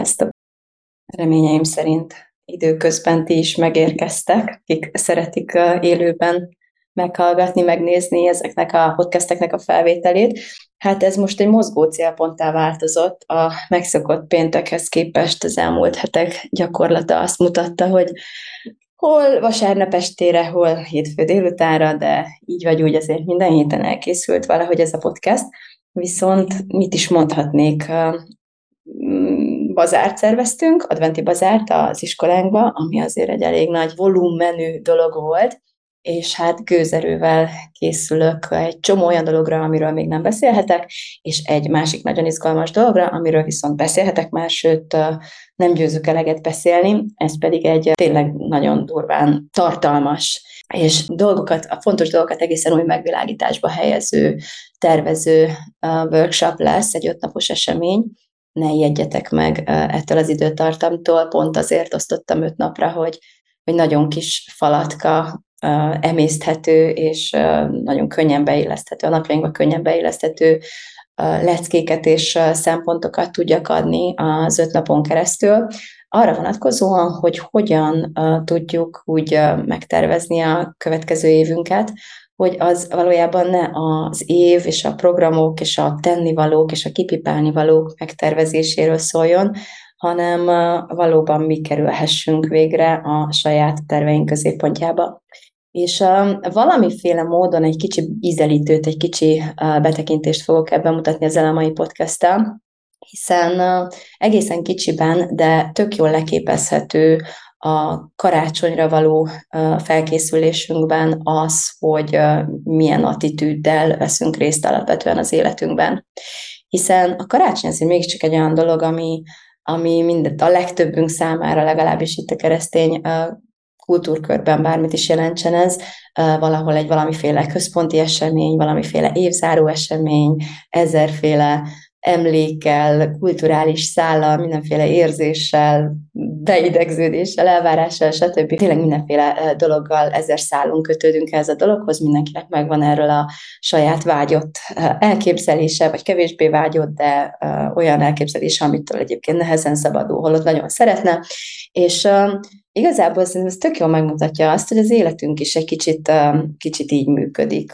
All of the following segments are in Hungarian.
Sziasztok! Reményeim szerint időközben ti is megérkeztek, akik szeretik élőben meghallgatni, megnézni ezeknek a podcasteknek a felvételét. Hát ez most egy mozgó célponttá változott. A megszokott péntekhez képest az elmúlt hetek gyakorlata azt mutatta, hogy hol vasárnap estére, hol hétfő délutánra, de így vagy úgy azért minden héten elkészült valahogy ez a podcast. Viszont mit is mondhatnék, bazárt szerveztünk, adventi bazárt az iskolánkba, ami azért egy elég nagy volumenű dolog volt, és hát gőzerővel készülök egy csomó olyan dologra, amiről még nem beszélhetek, és egy másik nagyon izgalmas dologra, amiről viszont beszélhetek már, sőt nem győzök eleget beszélni, ez pedig egy tényleg nagyon durván tartalmas és dolgokat, a fontos dolgokat egészen új megvilágításba helyező, tervező workshop lesz, egy ötnapos esemény, ne ijedjetek meg ettől az időtartamtól, pont azért osztottam öt napra, hogy, hogy nagyon kis falatka emészthető, és nagyon könnyen beilleszthető, a napjainkban könnyen beilleszthető leckéket és szempontokat tudjak adni az öt napon keresztül, arra vonatkozóan, hogy hogyan tudjuk úgy megtervezni a következő évünket, hogy az valójában ne az év és a programok és a tennivalók és a kipipálni valók megtervezéséről szóljon, hanem valóban mi kerülhessünk végre a saját terveink középpontjába. És valamiféle módon egy kicsi ízelítőt, egy kicsi betekintést fogok ebben mutatni az mai podcast hiszen egészen kicsiben, de tök jól leképezhető a karácsonyra való felkészülésünkben az, hogy milyen attitűddel veszünk részt alapvetően az életünkben. Hiszen a karácsony azért mégiscsak egy olyan dolog, ami, ami mindet a legtöbbünk számára, legalábbis itt a keresztény kultúrkörben bármit is jelentsen ez, valahol egy valamiféle központi esemény, valamiféle évzáró esemény, ezerféle emlékkel, kulturális szállal, mindenféle érzéssel, beidegződéssel, elvárással, stb. Tényleg mindenféle dologgal ezer szálunk kötődünk ez a dologhoz, mindenkinek megvan erről a saját vágyott elképzelése, vagy kevésbé vágyott, de olyan elképzelése, amitől egyébként nehezen szabadul, holott nagyon szeretne, és igazából szerintem ez tök jól megmutatja azt, hogy az életünk is egy kicsit, kicsit így működik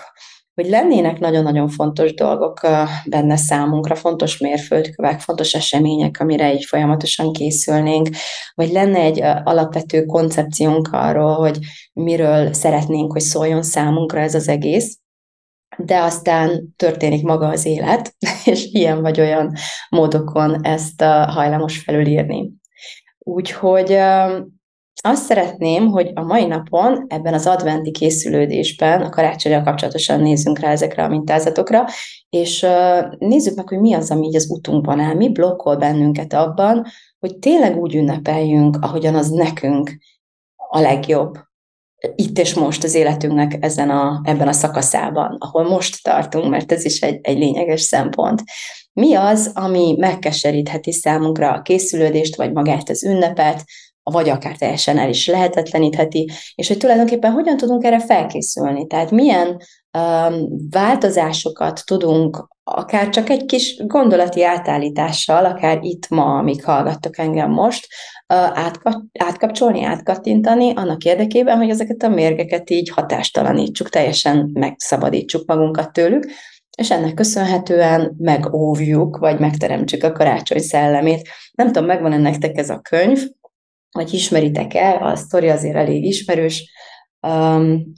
hogy lennének nagyon-nagyon fontos dolgok benne számunkra, fontos mérföldkövek, fontos események, amire így folyamatosan készülnénk, vagy lenne egy alapvető koncepciónk arról, hogy miről szeretnénk, hogy szóljon számunkra ez az egész, de aztán történik maga az élet, és ilyen vagy olyan módokon ezt hajlamos felülírni. Úgyhogy azt szeretném, hogy a mai napon ebben az adventi készülődésben a karácsonyra kapcsolatosan nézzünk rá ezekre a mintázatokra, és nézzük meg, hogy mi az, ami így az utunkban áll, mi blokkol bennünket abban, hogy tényleg úgy ünnepeljünk, ahogyan az nekünk a legjobb itt és most az életünknek ezen a, ebben a szakaszában, ahol most tartunk, mert ez is egy, egy lényeges szempont. Mi az, ami megkeserítheti számunkra a készülődést, vagy magát az ünnepet, vagy akár teljesen el is lehetetlenítheti, és hogy tulajdonképpen hogyan tudunk erre felkészülni. Tehát milyen um, változásokat tudunk akár csak egy kis gondolati átállítással, akár itt ma, amíg hallgattok engem most, uh, átkapcsolni, átkattintani annak érdekében, hogy ezeket a mérgeket így hatástalanítsuk, teljesen megszabadítsuk magunkat tőlük, és ennek köszönhetően megóvjuk, vagy megteremtsük a karácsony szellemét. Nem tudom, megvan ennek nektek ez a könyv, vagy ismeritek-e, a sztori azért elég ismerős,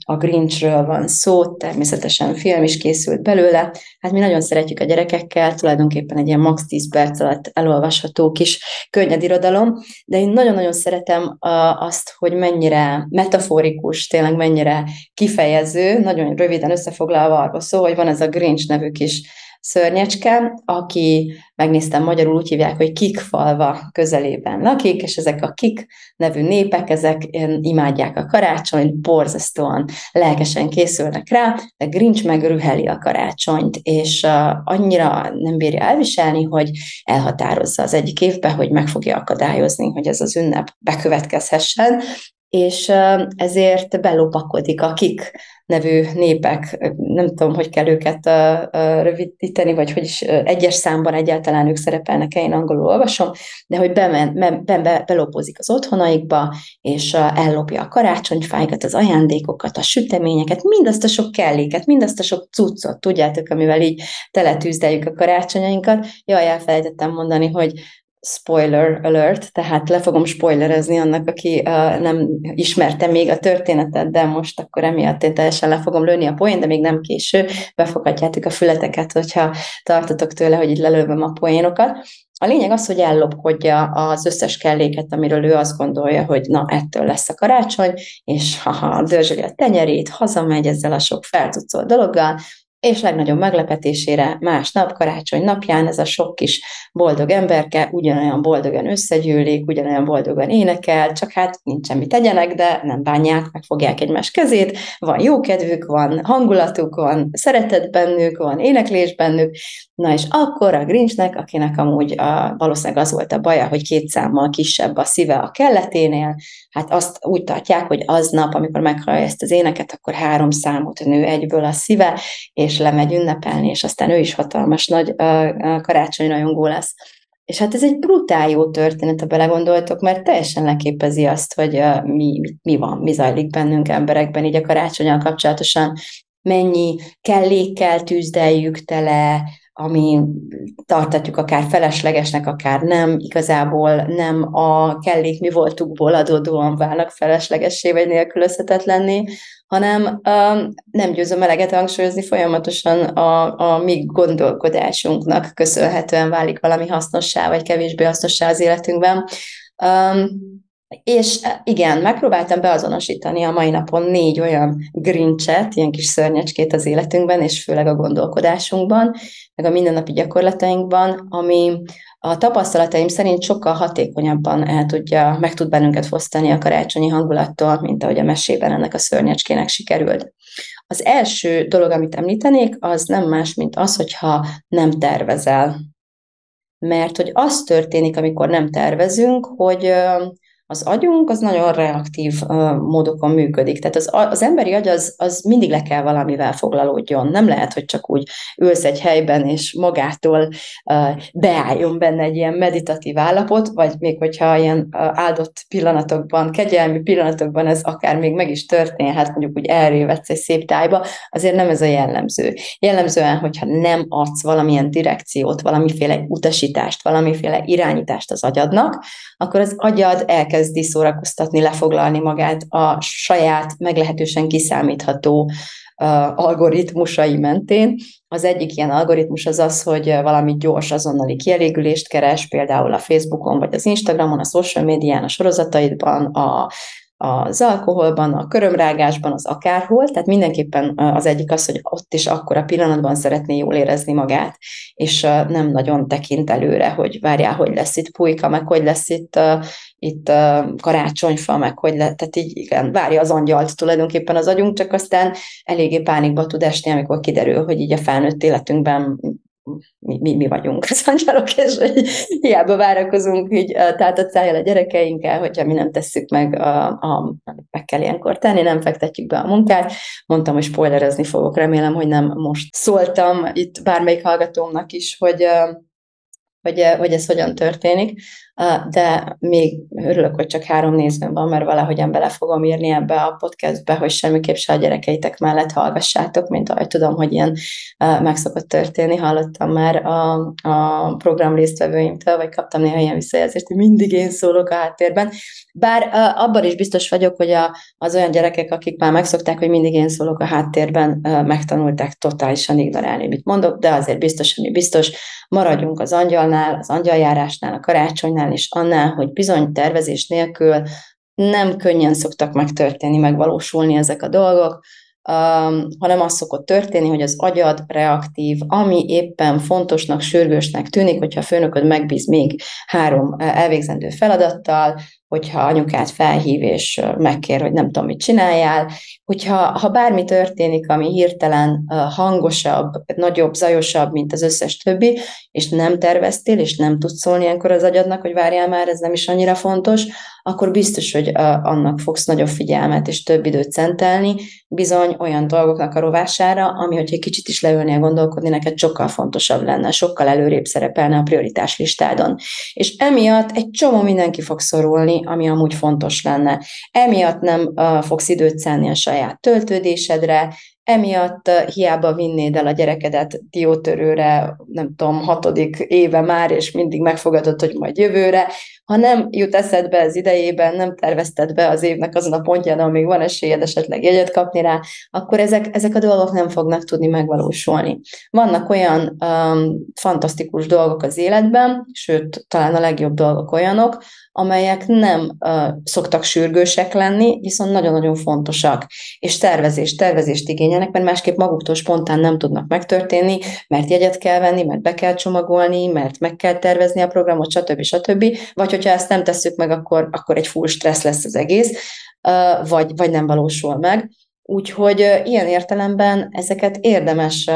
a Grinchről van szó, természetesen film is készült belőle. Hát mi nagyon szeretjük a gyerekekkel, tulajdonképpen egy ilyen max 10 perc alatt elolvasható kis könnyed irodalom, de én nagyon-nagyon szeretem azt, hogy mennyire metaforikus, tényleg mennyire kifejező, nagyon röviden összefoglalva arról szó, hogy van ez a Grinch nevű kis szörnyecske, aki megnéztem magyarul úgy hívják, hogy Kikfalva közelében lakik, és ezek a Kik nevű népek, ezek imádják a karácsonyt, borzasztóan lelkesen készülnek rá, de Grinch megrüheli a karácsonyt, és annyira nem bírja elviselni, hogy elhatározza az egyik évben, hogy meg fogja akadályozni, hogy ez az ünnep bekövetkezhessen, és ezért belopakodik a kik nevű népek, nem tudom, hogy kell őket rövidíteni, vagy hogy is egyes számban egyáltalán ők szerepelnek-e, én angolul olvasom, de hogy bemen, be, be, az otthonaikba, és ellopja a karácsonyfájkat, az ajándékokat, a süteményeket, mindazt a sok kelléket, mindazt a sok cuccot, tudjátok, amivel így teletűzdeljük a karácsonyainkat. Jaj, elfelejtettem mondani, hogy spoiler alert, tehát le fogom spoilerezni annak, aki uh, nem ismerte még a történetet, de most akkor emiatt én teljesen le fogom lőni a poén, de még nem késő, befogadjátok a fületeket, hogyha tartotok tőle, hogy itt lelővöm a poénokat. A lényeg az, hogy ellopkodja az összes kelléket, amiről ő azt gondolja, hogy na, ettől lesz a karácsony, és ha dörzsöli a tenyerét, hazamegy ezzel a sok feltucolt dologgal, és legnagyobb meglepetésére másnap, karácsony napján ez a sok kis boldog emberke ugyanolyan boldogan összegyűlik, ugyanolyan boldogan énekel, csak hát nincs semmi tegyenek, de nem bánják, megfogják egymás kezét, van jókedvük, van hangulatuk, van szeretet bennük, van éneklés bennük, na és akkor a Grinchnek, akinek amúgy a, valószínűleg az volt a baja, hogy két számmal kisebb a szíve a kelleténél, hát azt úgy tartják, hogy aznap, amikor meghallja ezt az éneket, akkor három számot nő egyből a szíve, és lemegy ünnepelni, és aztán ő is hatalmas nagy karácsony rajongó lesz. És hát ez egy brutál jó történet, ha belegondoltok, mert teljesen leképezi azt, hogy mi, mi, mi van, mi zajlik bennünk emberekben, így a karácsonyal kapcsolatosan, mennyi kellékkel tűzdeljük tele, ami tartatjuk akár feleslegesnek, akár nem, igazából nem a kellék mi voltukból adódóan válnak feleslegessé vagy nélkülözhetetlenné, hanem nem győzöm eleget hangsúlyozni, folyamatosan a, a mi gondolkodásunknak köszönhetően válik valami hasznossá, vagy kevésbé hasznossá az életünkben. És igen, megpróbáltam beazonosítani a mai napon négy olyan grincset, ilyen kis szörnyecskét az életünkben, és főleg a gondolkodásunkban, meg a mindennapi gyakorlatainkban, ami a tapasztalataim szerint sokkal hatékonyabban el tudja, meg tud bennünket fosztani a karácsonyi hangulattól, mint ahogy a mesében ennek a szörnyecskének sikerült. Az első dolog, amit említenék, az nem más, mint az, hogyha nem tervezel. Mert hogy az történik, amikor nem tervezünk, hogy az agyunk az nagyon reaktív uh, módokon működik. Tehát az, az emberi agy az, az mindig le kell valamivel foglalódjon. Nem lehet, hogy csak úgy ülsz egy helyben, és magától beálljon benne egy ilyen meditatív állapot, vagy még hogyha ilyen uh, áldott pillanatokban, kegyelmi pillanatokban ez akár még meg is történhet, mondjuk úgy elrévetsz egy szép tájba, azért nem ez a jellemző. Jellemzően, hogyha nem adsz valamilyen direkciót, valamiféle utasítást, valamiféle irányítást az agyadnak, akkor az agyad elkezd elkezdi szórakoztatni, lefoglalni magát a saját, meglehetősen kiszámítható algoritmusai mentén. Az egyik ilyen algoritmus az az, hogy valami gyors, azonnali kielégülést keres, például a Facebookon, vagy az Instagramon, a social médián, a sorozataidban, a az alkoholban, a körömrágásban, az akárhol, tehát mindenképpen az egyik az, hogy ott is akkor a pillanatban szeretné jól érezni magát, és nem nagyon tekint előre, hogy várjál, hogy lesz itt pulyka, meg hogy lesz itt, itt karácsonyfa, meg hogy le, tehát így igen, várja az angyalt tulajdonképpen az agyunk, csak aztán eléggé pánikba tud esni, amikor kiderül, hogy így a felnőtt életünkben mi, mi, mi vagyunk az angyalok, és hogy hiába várakozunk így tehát a szájjal a gyerekeinkkel, hogyha mi nem tesszük meg, a, a, amit meg kell ilyenkor tenni, nem fektetjük be a munkát. Mondtam, hogy spoilerezni fogok, remélem, hogy nem most szóltam itt bármelyik hallgatómnak is, hogy, hogy, hogy ez hogyan történik de még örülök, hogy csak három nézőm van, mert valahogyan bele fogom írni ebbe a podcastbe, hogy semmiképp se a gyerekeitek mellett hallgassátok, mint ahogy tudom, hogy ilyen meg szokott történni. Hallottam már a, a program résztvevőimtől, vagy kaptam néha ilyen visszajelzést, hogy mindig én szólok a háttérben. Bár abban is biztos vagyok, hogy a, az olyan gyerekek, akik már megszokták, hogy mindig én szólok a háttérben, megtanulták totálisan ignorálni, mit mondok, de azért biztos, ami biztos, maradjunk az angyalnál, az angyaljárásnál, a karácsonynál, és annál, hogy bizony tervezés nélkül nem könnyen szoktak megtörténni, megvalósulni ezek a dolgok. hanem az szokott történni, hogy az agyad reaktív, ami éppen fontosnak, sürgősnek tűnik, hogyha a főnököd megbíz még három elvégzendő feladattal, hogyha anyukát felhív és megkér, hogy nem tudom, mit csináljál, hogyha ha bármi történik, ami hirtelen hangosabb, nagyobb, zajosabb, mint az összes többi, és nem terveztél, és nem tudsz szólni ilyenkor az agyadnak, hogy várjál már, ez nem is annyira fontos, akkor biztos, hogy annak fogsz nagyobb figyelmet és több időt szentelni, bizony olyan dolgoknak a rovására, ami, hogyha egy kicsit is leülnél gondolkodni, neked sokkal fontosabb lenne, sokkal előrébb szerepelne a prioritás listádon. És emiatt egy csomó mindenki fog szorulni, ami amúgy fontos lenne. Emiatt nem uh, fogsz időt szenni a saját töltődésedre, emiatt hiába vinnéd el a gyerekedet diótörőre, nem tudom, hatodik éve már, és mindig megfogadod, hogy majd jövőre, ha nem jut eszedbe ez idejében, nem tervezted be az évnek azon a pontján, amíg van esélyed esetleg jegyet kapni rá, akkor ezek, ezek a dolgok nem fognak tudni megvalósulni. Vannak olyan um, fantasztikus dolgok az életben, sőt, talán a legjobb dolgok olyanok, amelyek nem uh, szoktak sürgősek lenni, viszont nagyon-nagyon fontosak, és tervezést, tervezést igényelnek, mert másképp maguktól spontán nem tudnak megtörténni, mert jegyet kell venni, mert be kell csomagolni, mert meg kell tervezni a programot, stb. stb. Vagy hogyha ezt nem tesszük meg, akkor, akkor egy full stressz lesz az egész, uh, vagy, vagy nem valósul meg. Úgyhogy ilyen értelemben ezeket érdemes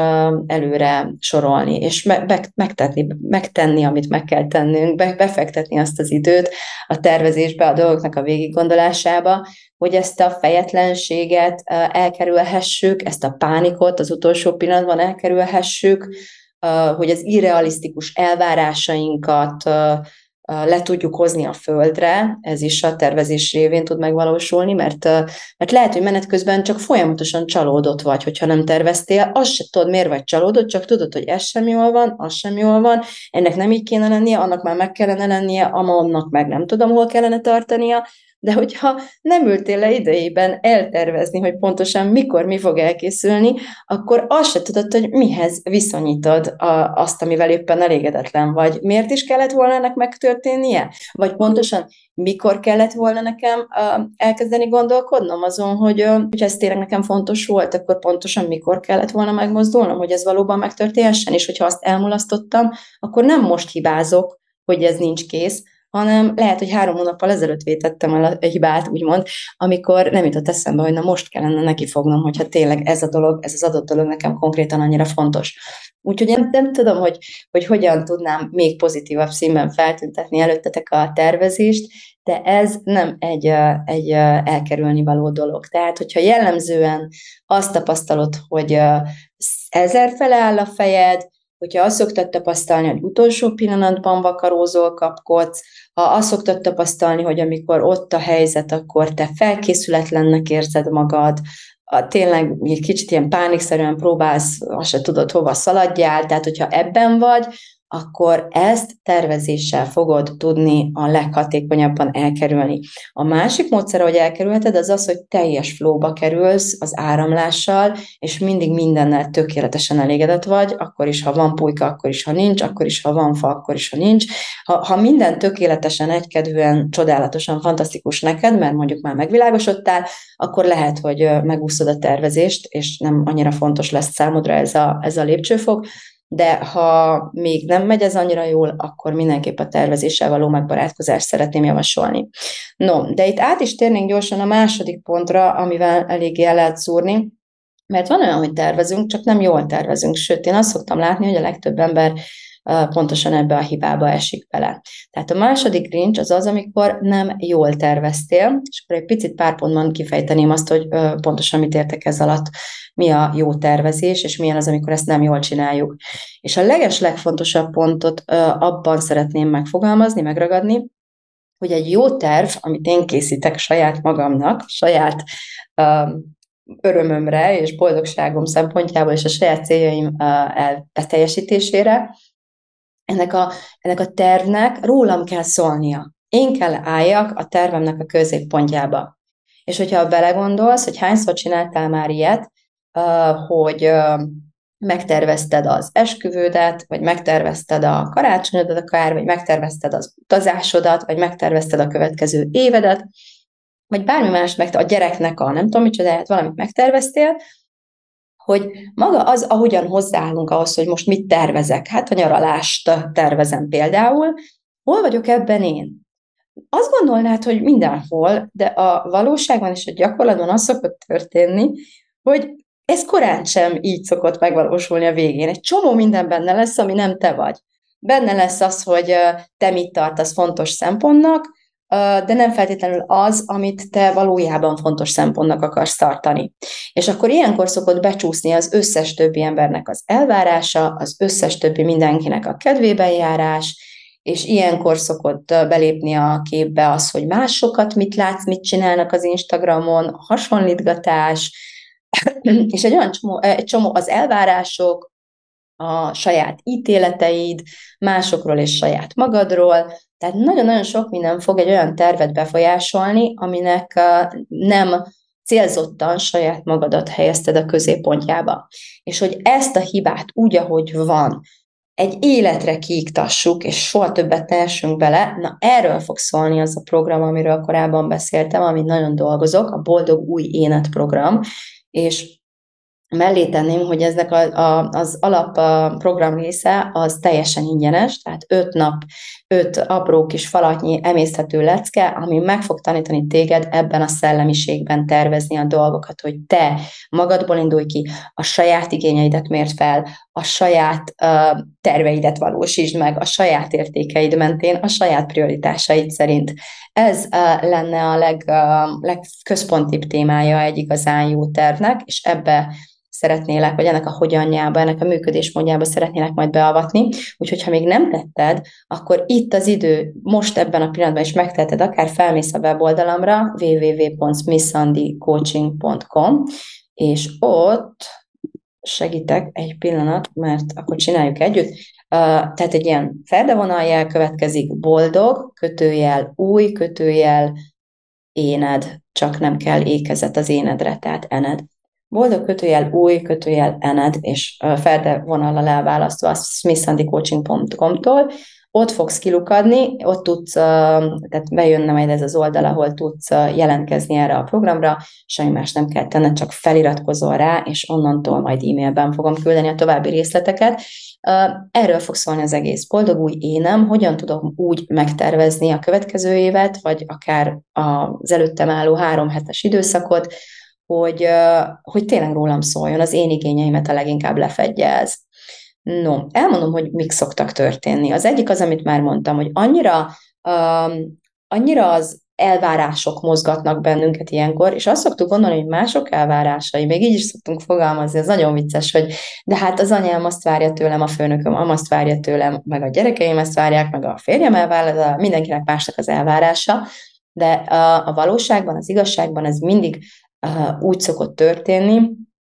előre sorolni, és megtenni, megtenni amit meg kell tennünk, befektetni azt az időt a tervezésbe, a dolgoknak a végiggondolásába, hogy ezt a fejetlenséget elkerülhessük, ezt a pánikot az utolsó pillanatban elkerülhessük, hogy az irrealisztikus elvárásainkat le tudjuk hozni a földre, ez is a tervezés révén tud megvalósulni, mert, mert lehet, hogy menet közben csak folyamatosan csalódott vagy, hogyha nem terveztél, azt se tudod, miért vagy csalódott, csak tudod, hogy ez sem jól van, az sem jól van, ennek nem így kéne lennie, annak már meg kellene lennie, annak meg nem tudom, hol kellene tartania, de hogyha nem ültél le idejében eltervezni, hogy pontosan mikor mi fog elkészülni, akkor azt se tudod, hogy mihez viszonyítod a, azt, amivel éppen elégedetlen vagy. Miért is kellett volna ennek megtörténnie? Vagy pontosan mikor kellett volna nekem uh, elkezdeni gondolkodnom azon, hogy, uh, hogy ez tényleg nekem fontos volt, akkor pontosan mikor kellett volna megmozdulnom, hogy ez valóban megtörténhessen, és hogyha azt elmulasztottam, akkor nem most hibázok, hogy ez nincs kész, hanem lehet, hogy három hónappal ezelőtt vétettem el a hibát, úgymond, amikor nem jutott eszembe, hogy na most kellene neki fognom, hogyha tényleg ez a dolog, ez az adott dolog nekem konkrétan annyira fontos. Úgyhogy nem, nem tudom, hogy, hogy hogyan tudnám még pozitívabb színben feltüntetni előttetek a tervezést, de ez nem egy, egy elkerülni való dolog. Tehát, hogyha jellemzően azt tapasztalod, hogy ezer fele áll a fejed, hogyha azt szoktad tapasztalni, hogy utolsó pillanatban vakarózol, kapkodsz, ha azt szoktad tapasztalni, hogy amikor ott a helyzet, akkor te felkészületlennek érzed magad, a, tényleg egy kicsit ilyen pánikszerűen próbálsz, azt se tudod, hova szaladjál, tehát hogyha ebben vagy, akkor ezt tervezéssel fogod tudni a leghatékonyabban elkerülni. A másik módszer, hogy elkerülheted, az az, hogy teljes flóba kerülsz az áramlással, és mindig mindennel tökéletesen elégedett vagy, akkor is, ha van pulyka, akkor is, ha nincs, akkor is, ha van fa, akkor is, ha nincs. Ha, ha minden tökéletesen, egykedvűen, csodálatosan, fantasztikus neked, mert mondjuk már megvilágosodtál, akkor lehet, hogy megúszod a tervezést, és nem annyira fontos lesz számodra ez a, ez a lépcsőfok, de ha még nem megy ez annyira jól, akkor mindenképp a tervezéssel való megbarátkozást szeretném javasolni. No, de itt át is térnénk gyorsan a második pontra, amivel eléggé el lehet szúrni, mert van olyan, hogy tervezünk, csak nem jól tervezünk. Sőt, én azt szoktam látni, hogy a legtöbb ember pontosan ebbe a hibába esik bele. Tehát a második rincs az az, amikor nem jól terveztél, és akkor egy picit pár pontban kifejteném azt, hogy pontosan mit értek ez alatt, mi a jó tervezés, és milyen az, amikor ezt nem jól csináljuk. És a leges legfontosabb pontot abban szeretném megfogalmazni, megragadni, hogy egy jó terv, amit én készítek saját magamnak, saját örömömre és boldogságom szempontjából és a saját céljaim teljesítésére, ennek a, ennek a tervnek rólam kell szólnia. Én kell álljak a tervemnek a középpontjába. És hogyha belegondolsz, hogy hányszor csináltál már ilyet, hogy megtervezted az esküvődet, vagy megtervezted a karácsonyodat akár, vagy megtervezted az utazásodat, vagy megtervezted a következő évedet, vagy bármi más meg, a gyereknek a nem tudom micsodáját, valamit megterveztél, hogy maga az, ahogyan hozzáállunk ahhoz, hogy most mit tervezek. Hát a nyaralást tervezem például. Hol vagyok ebben én? Azt gondolnád, hogy mindenhol, de a valóságban és a gyakorlatban az szokott történni, hogy ez korán sem így szokott megvalósulni a végén. Egy csomó minden benne lesz, ami nem te vagy. Benne lesz az, hogy te mit tartasz fontos szempontnak, de nem feltétlenül az, amit te valójában fontos szempontnak akarsz tartani. És akkor ilyenkor szokott becsúszni az összes többi embernek az elvárása, az összes többi mindenkinek a kedvében járás, és ilyenkor szokott belépni a képbe az, hogy másokat mit látsz, mit csinálnak az Instagramon, hasonlítgatás, és egy olyan csomó, egy csomó az elvárások, a saját ítéleteid, másokról és saját magadról, tehát nagyon-nagyon sok minden fog egy olyan tervet befolyásolni, aminek nem célzottan saját magadat helyezted a középpontjába. És hogy ezt a hibát úgy, ahogy van, egy életre kiiktassuk, és soha többet ne essünk bele, na erről fog szólni az a program, amiről korábban beszéltem, amit nagyon dolgozok, a Boldog Új Énet program, és mellé tenném, hogy eznek a, a, az alap a program része az teljesen ingyenes, tehát öt nap, öt apró kis falatnyi emészthető lecke, ami meg fog tanítani téged ebben a szellemiségben tervezni a dolgokat, hogy te magadból indulj ki, a saját igényeidet mért fel, a saját uh, terveidet valósítsd meg, a saját értékeid mentén, a saját prioritásaid szerint. Ez uh, lenne a leg, uh, legközpontibb témája egy igazán jó tervnek, és ebbe szeretnélek, vagy ennek a hogyanjába, ennek a működésmódjába szeretnélek majd beavatni. Úgyhogy, ha még nem tetted, akkor itt az idő, most ebben a pillanatban is megteheted, akár felmész a weboldalomra www.missandicoaching.com, és ott segítek egy pillanat, mert akkor csináljuk együtt. Uh, tehát egy ilyen ferdevonal következik, boldog, kötőjel, új, kötőjel, éned, csak nem kell ékezet az énedre, tehát ened boldog kötőjel, új kötőjel, ened, és ferde vonallal elválasztva a smithsandycoaching.com-tól, ott fogsz kilukadni, ott tudsz, tehát bejönne majd ez az oldal, ahol tudsz jelentkezni erre a programra, semmi más nem kell tenned, csak feliratkozol rá, és onnantól majd e-mailben fogom küldeni a további részleteket. Erről fog szólni az egész. Boldog új énem, hogyan tudom úgy megtervezni a következő évet, vagy akár az előttem álló három hetes időszakot, hogy, hogy tényleg rólam szóljon, az én igényeimet a leginkább lefedje ez. No, elmondom, hogy mik szoktak történni. Az egyik az, amit már mondtam, hogy annyira, um, annyira az elvárások mozgatnak bennünket ilyenkor, és azt szoktuk gondolni, hogy mások elvárásai, még így is szoktunk fogalmazni, ez nagyon vicces, hogy de hát az anyám azt várja tőlem, a főnököm azt várja tőlem, meg a gyerekeim ezt várják, meg a férjem elvárja, mindenkinek másnak az elvárása, de a, a valóságban, az igazságban ez mindig úgy szokott történni,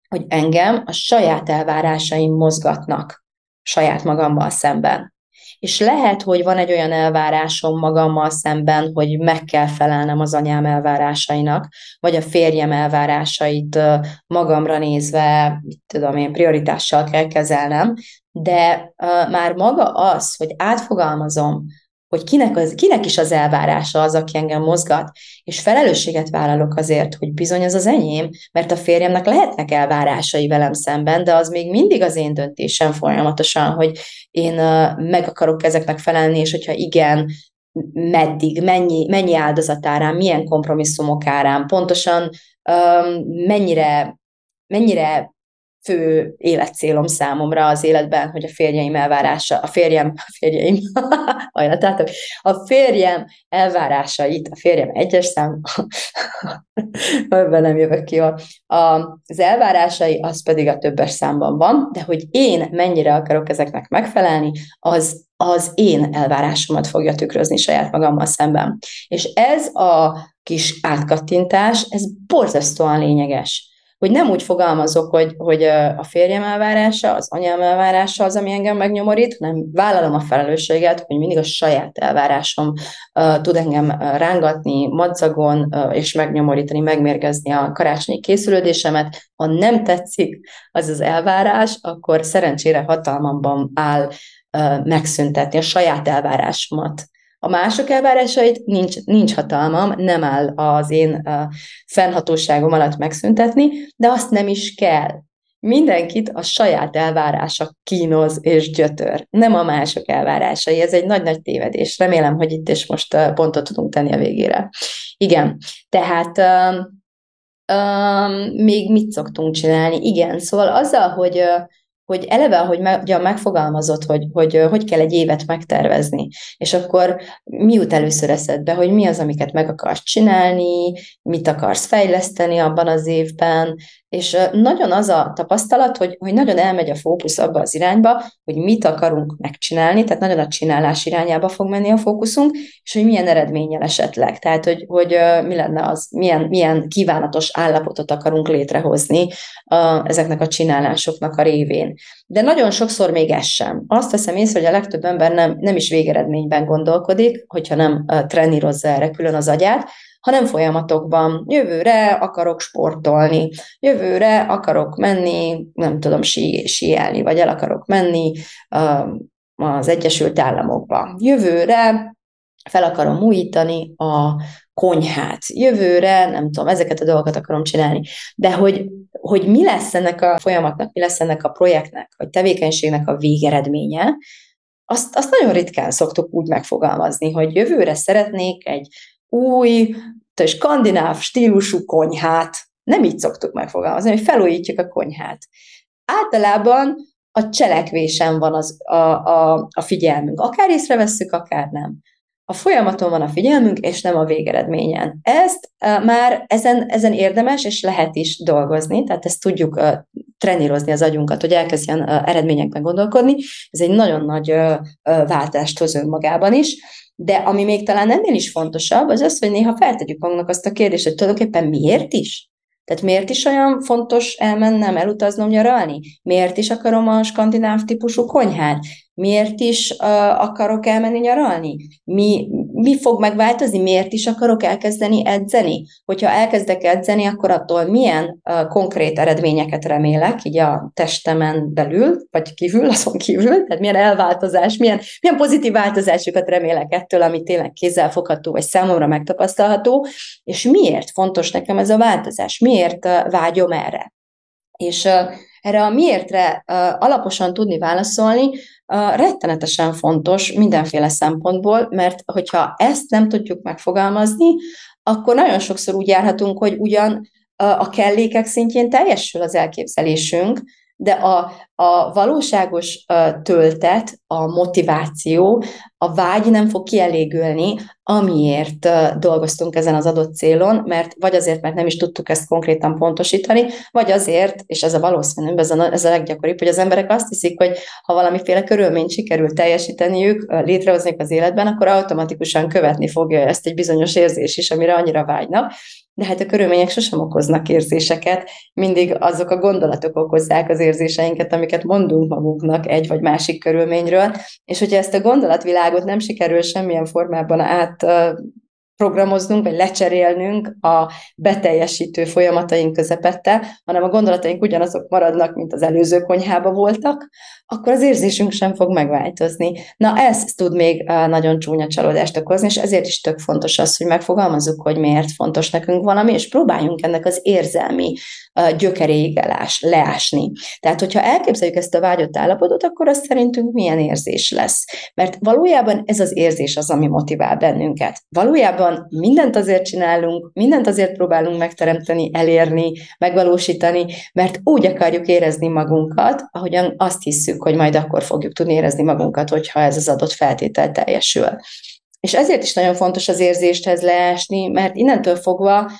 hogy engem a saját elvárásaim mozgatnak saját magammal szemben. És lehet, hogy van egy olyan elvárásom magammal szemben, hogy meg kell felelnem az anyám elvárásainak, vagy a férjem elvárásait magamra nézve, mit tudom én, prioritással kell kezelnem, de már maga az, hogy átfogalmazom hogy kinek, az, kinek is az elvárása az, aki engem mozgat, és felelősséget vállalok azért, hogy bizony az az enyém, mert a férjemnek lehetnek elvárásai velem szemben, de az még mindig az én döntésem folyamatosan, hogy én meg akarok ezeknek felelni, és hogyha igen, meddig, mennyi, mennyi áldozatárán, milyen kompromisszumok árán, pontosan um, mennyire, mennyire fő életcélom számomra az életben, hogy a férjeim elvárása, a férjem, a férjeim, hajlatátok, a férjem elvárásait, a férjem egyes szám, ebben nem jövök ki, a, az elvárásai, az pedig a többes számban van, de hogy én mennyire akarok ezeknek megfelelni, az az én elvárásomat fogja tükrözni saját magammal szemben. És ez a kis átkattintás, ez borzasztóan lényeges hogy nem úgy fogalmazok, hogy, hogy a férjem elvárása, az anyám elvárása az, ami engem megnyomorít, hanem vállalom a felelősséget, hogy mindig a saját elvárásom uh, tud engem rángatni, madzagon uh, és megnyomorítani, megmérgezni a karácsonyi készülődésemet. Ha nem tetszik az az elvárás, akkor szerencsére hatalmamban áll uh, megszüntetni a saját elvárásomat A mások elvárásait nincs, nincs hatalmam, nem áll az én fennhatóságom alatt megszüntetni, de azt nem is kell. Mindenkit a saját elvárása kínoz és gyötör, nem a mások elvárásai. Ez egy nagy-nagy tévedés. Remélem, hogy itt is most pontot tudunk tenni a végére. Igen, tehát uh, uh, még mit szoktunk csinálni? Igen, szóval azzal, hogy uh, hogy eleve, hogy me, ugye megfogalmazott, hogy, hogy hogy kell egy évet megtervezni, és akkor mi jut először eszedbe, hogy mi az, amiket meg akarsz csinálni, mit akarsz fejleszteni abban az évben, és nagyon az a tapasztalat, hogy, hogy nagyon elmegy a fókusz abba az irányba, hogy mit akarunk megcsinálni, tehát nagyon a csinálás irányába fog menni a fókuszunk, és hogy milyen eredménnyel esetleg. Tehát, hogy, hogy mi lenne az, milyen, milyen kívánatos állapotot akarunk létrehozni a, ezeknek a csinálásoknak a révén. De nagyon sokszor még ez sem. Azt veszem észre, hogy a legtöbb ember nem, nem is végeredményben gondolkodik, hogyha nem trenírozza erre külön az agyát, hanem folyamatokban. Jövőre akarok sportolni, jövőre akarok menni, nem tudom, sí, síelni, vagy el akarok menni az Egyesült Államokba. Jövőre fel akarom újítani a konyhát. Jövőre, nem tudom, ezeket a dolgokat akarom csinálni. De hogy, hogy mi lesz ennek a folyamatnak, mi lesz ennek a projektnek, vagy tevékenységnek a végeredménye, azt, azt nagyon ritkán szoktuk úgy megfogalmazni, hogy jövőre szeretnék egy új, skandináv stílusú konyhát. Nem így szoktuk megfogalmazni, hogy felújítjuk a konyhát. Általában a cselekvésen van az, a, a, a figyelmünk. Akár észrevesszük, akár nem. A folyamaton van a figyelmünk, és nem a végeredményen. Ezt uh, már ezen, ezen érdemes, és lehet is dolgozni, tehát ezt tudjuk uh, trenírozni az agyunkat, hogy elkezdjen eredményekben gondolkodni. Ez egy nagyon nagy váltást hoz önmagában is de ami még talán ennél is fontosabb, az az, hogy néha feltegyük magunknak azt a kérdést, hogy tulajdonképpen miért is? Tehát miért is olyan fontos elmennem, elutaznom nyaralni? Miért is akarom a skandináv típusú konyhát? Miért is uh, akarok elmenni nyaralni? Mi, mi fog megváltozni? Miért is akarok elkezdeni edzeni? Hogyha elkezdek edzeni, akkor attól milyen uh, konkrét eredményeket remélek, így a testemen belül, vagy kívül, azon kívül, tehát milyen elváltozás, milyen, milyen pozitív változásokat remélek ettől, ami tényleg kézzelfogható, vagy számomra megtapasztalható, és miért fontos nekem ez a változás? Miért uh, vágyom erre? És uh, erre a miértre alaposan tudni válaszolni, rettenetesen fontos mindenféle szempontból, mert hogyha ezt nem tudjuk megfogalmazni, akkor nagyon sokszor úgy járhatunk, hogy ugyan a kellékek szintjén teljesül az elképzelésünk, de a, a valóságos töltet, a motiváció, a vágy nem fog kielégülni, amiért dolgoztunk ezen az adott célon, mert vagy azért, mert nem is tudtuk ezt konkrétan pontosítani, vagy azért, és ez a valószínűbb, ez a, ez a leggyakoribb, hogy az emberek azt hiszik, hogy ha valamiféle körülményt sikerül teljesíteniük, létrehozni az életben, akkor automatikusan követni fogja ezt egy bizonyos érzés is, amire annyira vágynak, de hát a körülmények sosem okoznak érzéseket, mindig azok a gondolatok okozzák az érzéseinket, amiket mondunk magunknak egy vagy másik körülményről, és hogyha ezt a gondolatvilágot nem sikerül semmilyen formában át programoznunk, vagy lecserélnünk a beteljesítő folyamataink közepette, hanem a gondolataink ugyanazok maradnak, mint az előző konyhába voltak, akkor az érzésünk sem fog megváltozni. Na ez tud még nagyon csúnya csalódást okozni, és ezért is tök fontos az, hogy megfogalmazzuk, hogy miért fontos nekünk valami, és próbáljunk ennek az érzelmi gyökeréig elás, leásni. Tehát, hogyha elképzeljük ezt a vágyott állapotot, akkor az szerintünk milyen érzés lesz. Mert valójában ez az érzés az, ami motivál bennünket. Valójában mindent azért csinálunk, mindent azért próbálunk megteremteni, elérni, megvalósítani, mert úgy akarjuk érezni magunkat, ahogyan azt hiszük, hogy majd akkor fogjuk tudni érezni magunkat, hogyha ez az adott feltétel teljesül. És ezért is nagyon fontos az érzésthez leásni, mert innentől fogva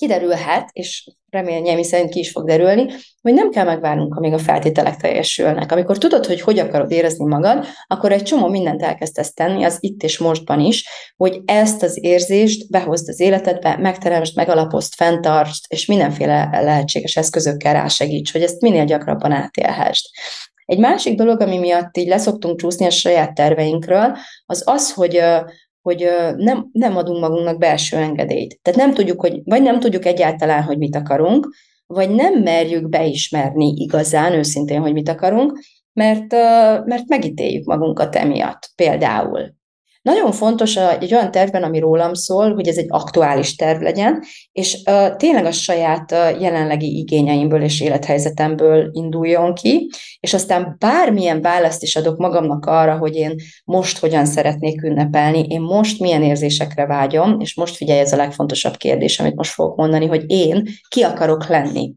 kiderülhet, és reményeim szerint ki is fog derülni, hogy nem kell megvárnunk, amíg a feltételek teljesülnek. Amikor tudod, hogy hogy akarod érezni magad, akkor egy csomó mindent elkezdesz tenni, az itt és mostban is, hogy ezt az érzést behozd az életedbe, megteremtsd, megalapozd, fenntartsd, és mindenféle lehetséges eszközökkel rásegíts, hogy ezt minél gyakrabban átélhessd. Egy másik dolog, ami miatt így leszoktunk csúszni a saját terveinkről, az az, hogy hogy nem, nem adunk magunknak belső engedélyt. Tehát nem tudjuk, hogy, vagy nem tudjuk egyáltalán, hogy mit akarunk, vagy nem merjük beismerni igazán, őszintén, hogy mit akarunk, mert, mert megítéljük magunkat emiatt például. Nagyon fontos egy olyan tervben, ami rólam szól, hogy ez egy aktuális terv legyen, és uh, tényleg a saját uh, jelenlegi igényeimből és élethelyzetemből induljon ki, és aztán bármilyen választ is adok magamnak arra, hogy én most hogyan szeretnék ünnepelni, én most milyen érzésekre vágyom, és most figyelj, ez a legfontosabb kérdés, amit most fogok mondani, hogy én ki akarok lenni.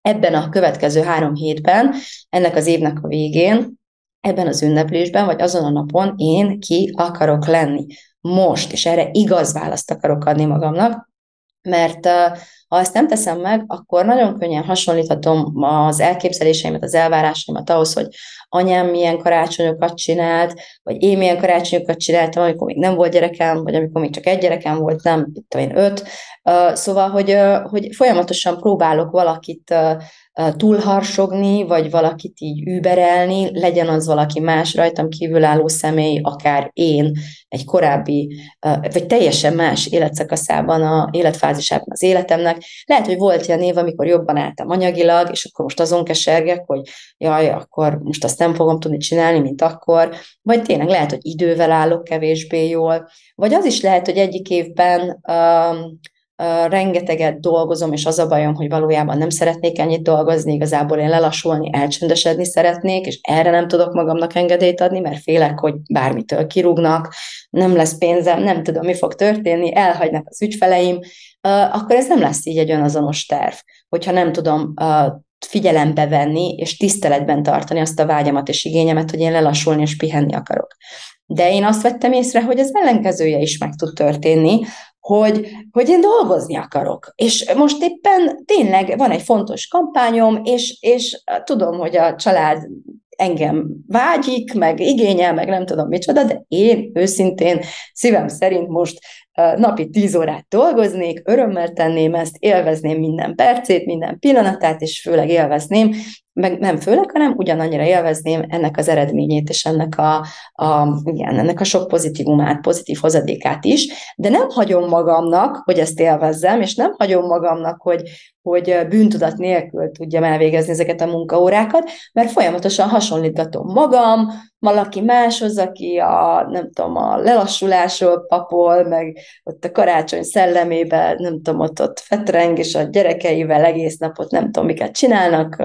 Ebben a következő három hétben, ennek az évnek a végén, ebben az ünneplésben, vagy azon a napon én ki akarok lenni. Most, és erre igaz választ akarok adni magamnak, mert ha ezt nem teszem meg, akkor nagyon könnyen hasonlíthatom az elképzeléseimet, az elvárásaimat ahhoz, hogy anyám milyen karácsonyokat csinált, vagy én milyen karácsonyokat csináltam, amikor még nem volt gyerekem, vagy amikor még csak egy gyerekem volt, nem, itt én öt. Szóval, hogy, hogy folyamatosan próbálok valakit túlharsogni, vagy valakit így überelni, legyen az valaki más rajtam kívülálló személy, akár én egy korábbi, vagy teljesen más életszakaszában, a életfázisában az életemnek. Lehet, hogy volt ilyen év, amikor jobban álltam anyagilag, és akkor most azon kesergek, hogy jaj, akkor most azt nem fogom tudni csinálni, mint akkor, vagy tényleg lehet, hogy idővel állok kevésbé jól, vagy az is lehet, hogy egyik évben um, rengeteget dolgozom, és az a bajom, hogy valójában nem szeretnék ennyit dolgozni, igazából én lelassulni, elcsöndesedni szeretnék, és erre nem tudok magamnak engedélyt adni, mert félek, hogy bármitől kirúgnak, nem lesz pénzem, nem tudom, mi fog történni, elhagynak az ügyfeleim, akkor ez nem lesz így egy önazonos terv, hogyha nem tudom figyelembe venni, és tiszteletben tartani azt a vágyamat és igényemet, hogy én lelassulni és pihenni akarok. De én azt vettem észre, hogy az ellenkezője is meg tud történni, hogy, hogy én dolgozni akarok. És most éppen tényleg van egy fontos kampányom, és, és tudom, hogy a család engem vágyik, meg igényel, meg nem tudom micsoda, de én őszintén szívem szerint most napi tíz órát dolgoznék, örömmel tenném ezt, élvezném minden percét, minden pillanatát, és főleg élvezném, meg nem főleg, hanem ugyanannyira élvezném ennek az eredményét, és ennek a, a, igen, ennek a sok pozitívumát, pozitív hozadékát is, de nem hagyom magamnak, hogy ezt élvezzem, és nem hagyom magamnak, hogy, hogy bűntudat nélkül tudjam elvégezni ezeket a munkaórákat, mert folyamatosan hasonlítgatom magam, valaki máshoz, aki a, nem tudom, a lelassulásról papol, meg ott a karácsony szellemében, nem tudom, ott, ott fetreng, és a gyerekeivel egész napot nem tudom, miket csinálnak,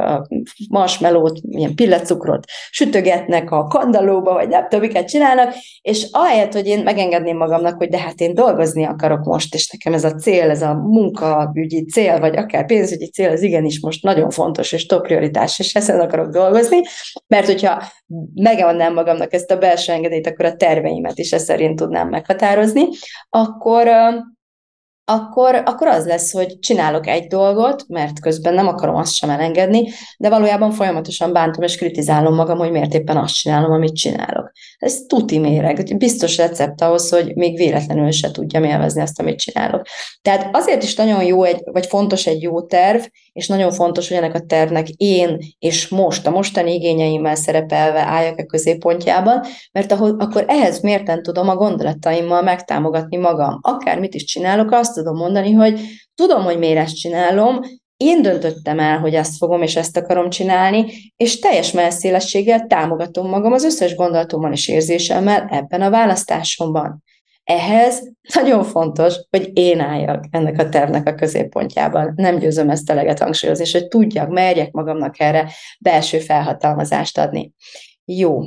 marshmallowt, milyen pillecukrot sütögetnek a kandalóba, vagy nem tudom, miket csinálnak, és ahelyett, hogy én megengedném magamnak, hogy de hát én dolgozni akarok most, és nekem ez a cél, ez a munkaügyi cél, vagy akár pénzügyi cél, az igenis most nagyon fontos, és top prioritás, és ezen akarok dolgozni, mert hogyha megadnám magamnak ezt a belső engedélyt, akkor a terveimet is ezt szerint tudnám meghatározni, akkor akkor, akkor az lesz, hogy csinálok egy dolgot, mert közben nem akarom azt sem elengedni, de valójában folyamatosan bántom és kritizálom magam, hogy miért éppen azt csinálom, amit csinálok. Ez tuti méreg, biztos recept ahhoz, hogy még véletlenül se tudjam élvezni azt, amit csinálok. Tehát azért is nagyon jó, egy, vagy fontos egy jó terv, és nagyon fontos, hogy ennek a tervnek én és most, a mostani igényeimmel szerepelve álljak a középpontjában, mert ahol, akkor ehhez mérten tudom a gondolataimmal megtámogatni magam. Akármit is csinálok, azt tudom mondani, hogy tudom, hogy miért ezt csinálom, én döntöttem el, hogy ezt fogom és ezt akarom csinálni, és teljes messzélességgel támogatom magam az összes gondolatommal és érzésemmel ebben a választásomban. Ehhez nagyon fontos, hogy én álljak ennek a tervnek a középpontjában. Nem győzöm ezt eleget hangsúlyozni, és hogy tudjak, merjek magamnak erre belső felhatalmazást adni. Jó.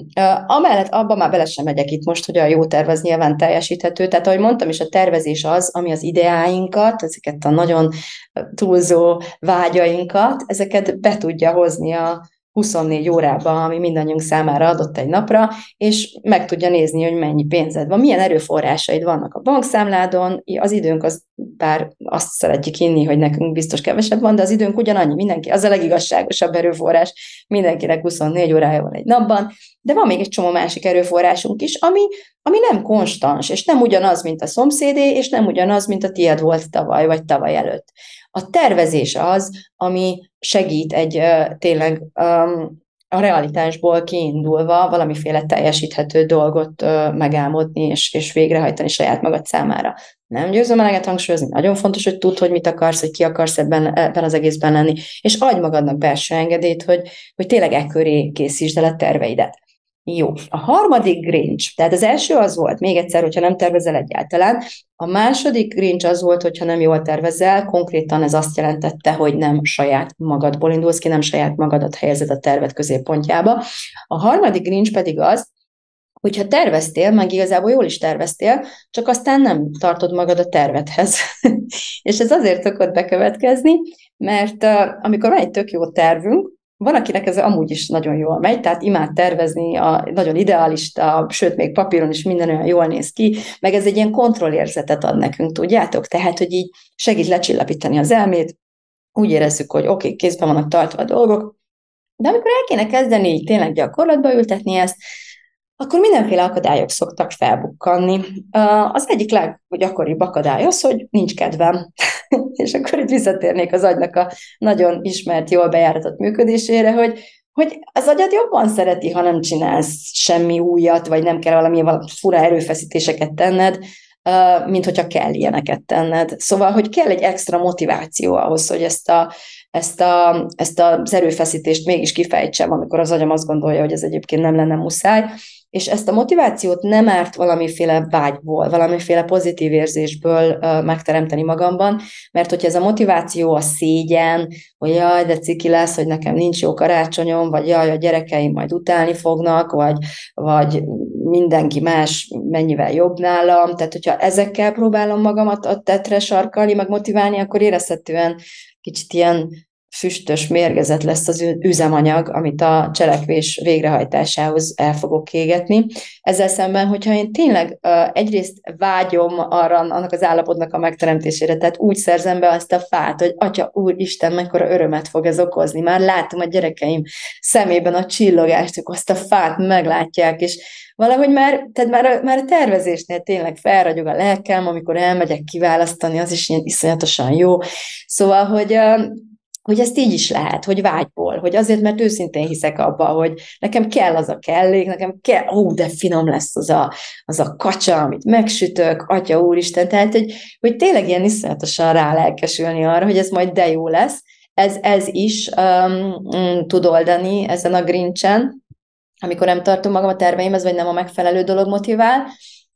Amellett abban már bele sem megyek itt most, hogy a jó terv az nyilván teljesíthető. Tehát, ahogy mondtam is, a tervezés az, ami az ideáinkat, ezeket a nagyon túlzó vágyainkat, ezeket be tudja hozni a, 24 órában, ami mindannyiunk számára adott egy napra, és meg tudja nézni, hogy mennyi pénzed van, milyen erőforrásaid vannak a bankszámládon, az időnk az, bár azt szeretjük hinni, hogy nekünk biztos kevesebb van, de az időnk ugyanannyi, mindenki, az a legigazságosabb erőforrás, mindenkinek 24 órája van egy napban, de van még egy csomó másik erőforrásunk is, ami, ami nem konstans, és nem ugyanaz, mint a szomszédé, és nem ugyanaz, mint a tiéd volt tavaly, vagy tavaly előtt. A tervezés az, ami segít egy tényleg a realitásból kiindulva valamiféle teljesíthető dolgot megálmodni és, és végrehajtani saját magad számára. Nem győzöm eleget hangsúlyozni, nagyon fontos, hogy tudd, hogy mit akarsz, hogy ki akarsz ebben, ebben az egészben lenni, és adj magadnak belső engedélyt, hogy, hogy tényleg e köré készítsd el a terveidet. Jó. A harmadik grincs, tehát az első az volt, még egyszer, hogyha nem tervezel egyáltalán, a második grincs az volt, hogyha nem jól tervezel, konkrétan ez azt jelentette, hogy nem saját magadból indulsz ki, nem saját magadat helyezed a tervet középpontjába. A harmadik grincs pedig az, hogyha terveztél, meg igazából jól is terveztél, csak aztán nem tartod magad a tervedhez. és ez azért szokott bekövetkezni, mert uh, amikor van egy tök jó tervünk, van, akinek ez amúgy is nagyon jól megy, tehát imád tervezni, a, nagyon idealista, sőt, még papíron is minden olyan jól néz ki, meg ez egy ilyen kontrollérzetet ad nekünk, tudjátok? Tehát, hogy így segít lecsillapítani az elmét, úgy érezzük, hogy oké, okay, kézben vannak tartva a dolgok, de amikor el kéne kezdeni így tényleg gyakorlatba ültetni ezt, akkor mindenféle akadályok szoktak felbukkanni. Az egyik leggyakoribb akadály az, hogy nincs kedvem. és akkor itt visszatérnék az agynak a nagyon ismert, jól bejáratott működésére, hogy hogy az agyad jobban szereti, ha nem csinálsz semmi újat, vagy nem kell valami, valami fura erőfeszítéseket tenned, mint hogyha kell ilyeneket tenned. Szóval, hogy kell egy extra motiváció ahhoz, hogy ezt, a, ezt, a, ezt az erőfeszítést mégis kifejtsem, amikor az agyam azt gondolja, hogy ez egyébként nem lenne muszáj és ezt a motivációt nem árt valamiféle vágyból, valamiféle pozitív érzésből uh, megteremteni magamban, mert hogyha ez a motiváció a szégyen, hogy jaj, de ciki lesz, hogy nekem nincs jó karácsonyom, vagy jaj, a gyerekeim majd utálni fognak, vagy, vagy mindenki más mennyivel jobb nálam, tehát hogyha ezekkel próbálom magamat a tetre sarkalni, meg motiválni, akkor érezhetően kicsit ilyen füstös, mérgezet lesz az üzemanyag, amit a cselekvés végrehajtásához el fogok égetni. Ezzel szemben, hogyha én tényleg egyrészt vágyom arra, annak az állapotnak a megteremtésére, tehát úgy szerzem be azt a fát, hogy Atya, Úr, Isten, mekkora örömet fog ez okozni. Már látom a gyerekeim szemében a csillogást, ők azt a fát meglátják, és valahogy már, tehát már a, már a tervezésnél tényleg felragyog a lelkem, amikor elmegyek kiválasztani, az is ilyen iszonyatosan jó. Szóval, hogy hogy ezt így is lehet, hogy vágyból, hogy azért, mert őszintén hiszek abba, hogy nekem kell az a kellék, nekem kell, ó, de finom lesz az a, az a kacsa, amit megsütök, atya úristen, tehát, hogy, hogy tényleg ilyen iszonyatosan rá lelkesülni arra, hogy ez majd de jó lesz, ez, ez is um, tud oldani ezen a grincsen, amikor nem tartom magam a terveimhez, vagy nem a megfelelő dolog motivál,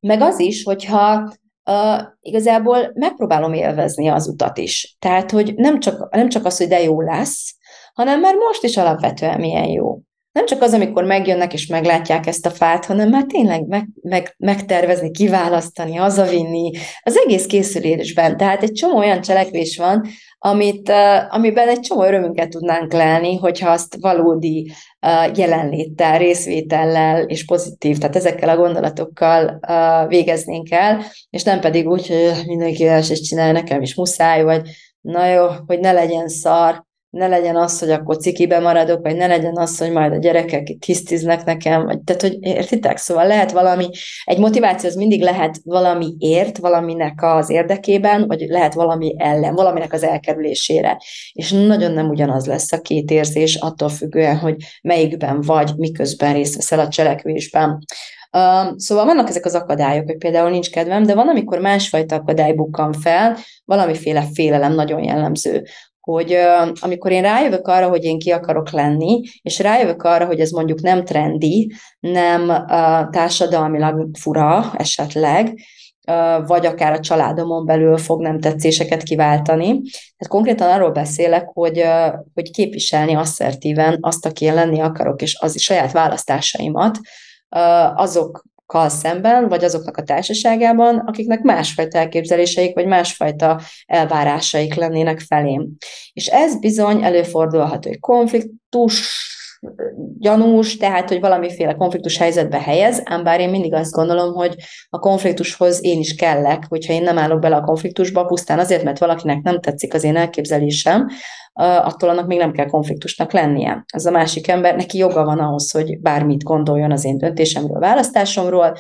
meg az is, hogyha uh, igazából megpróbálom élvezni az utat is. Tehát, hogy nem csak, nem csak az, hogy de jó lesz, hanem már most is alapvetően milyen jó. Nem csak az, amikor megjönnek és meglátják ezt a fát, hanem már tényleg meg, meg, megtervezni, kiválasztani, hazavinni, az egész készülésben. Tehát egy csomó olyan cselekvés van, amit, amiben egy csomó örömünket tudnánk lelni, hogyha azt valódi jelenléttel, részvétellel és pozitív, tehát ezekkel a gondolatokkal végeznénk el, és nem pedig úgy, hogy mindenki el is csinálja, nekem is muszáj, vagy na jó, hogy ne legyen szar, ne legyen az, hogy akkor cikibe maradok, vagy ne legyen az, hogy majd a gyerekek itt hisztiznek nekem, vagy, tehát, hogy értitek? Szóval lehet valami, egy motiváció az mindig lehet valami ért, valaminek az érdekében, vagy lehet valami ellen, valaminek az elkerülésére. És nagyon nem ugyanaz lesz a két érzés, attól függően, hogy melyikben vagy, miközben részt veszel a cselekvésben. Uh, szóval vannak ezek az akadályok, hogy például nincs kedvem, de van, amikor másfajta akadály bukkan fel, valamiféle félelem nagyon jellemző hogy amikor én rájövök arra, hogy én ki akarok lenni, és rájövök arra, hogy ez mondjuk nem trendi, nem társadalmilag fura esetleg, vagy akár a családomon belül fog nem tetszéseket kiváltani. Tehát konkrétan arról beszélek, hogy, hogy képviselni asszertíven azt, aki én lenni akarok, és az saját választásaimat, azok kal szemben, vagy azoknak a társaságában, akiknek másfajta elképzeléseik, vagy másfajta elvárásaik lennének felém. És ez bizony előfordulhat, hogy konfliktus, gyanús, tehát, hogy valamiféle konfliktus helyzetbe helyez, ám bár én mindig azt gondolom, hogy a konfliktushoz én is kellek, hogyha én nem állok bele a konfliktusba, pusztán azért, mert valakinek nem tetszik az én elképzelésem, attól annak még nem kell konfliktusnak lennie. Az a másik ember, neki joga van ahhoz, hogy bármit gondoljon az én döntésemről, választásomról,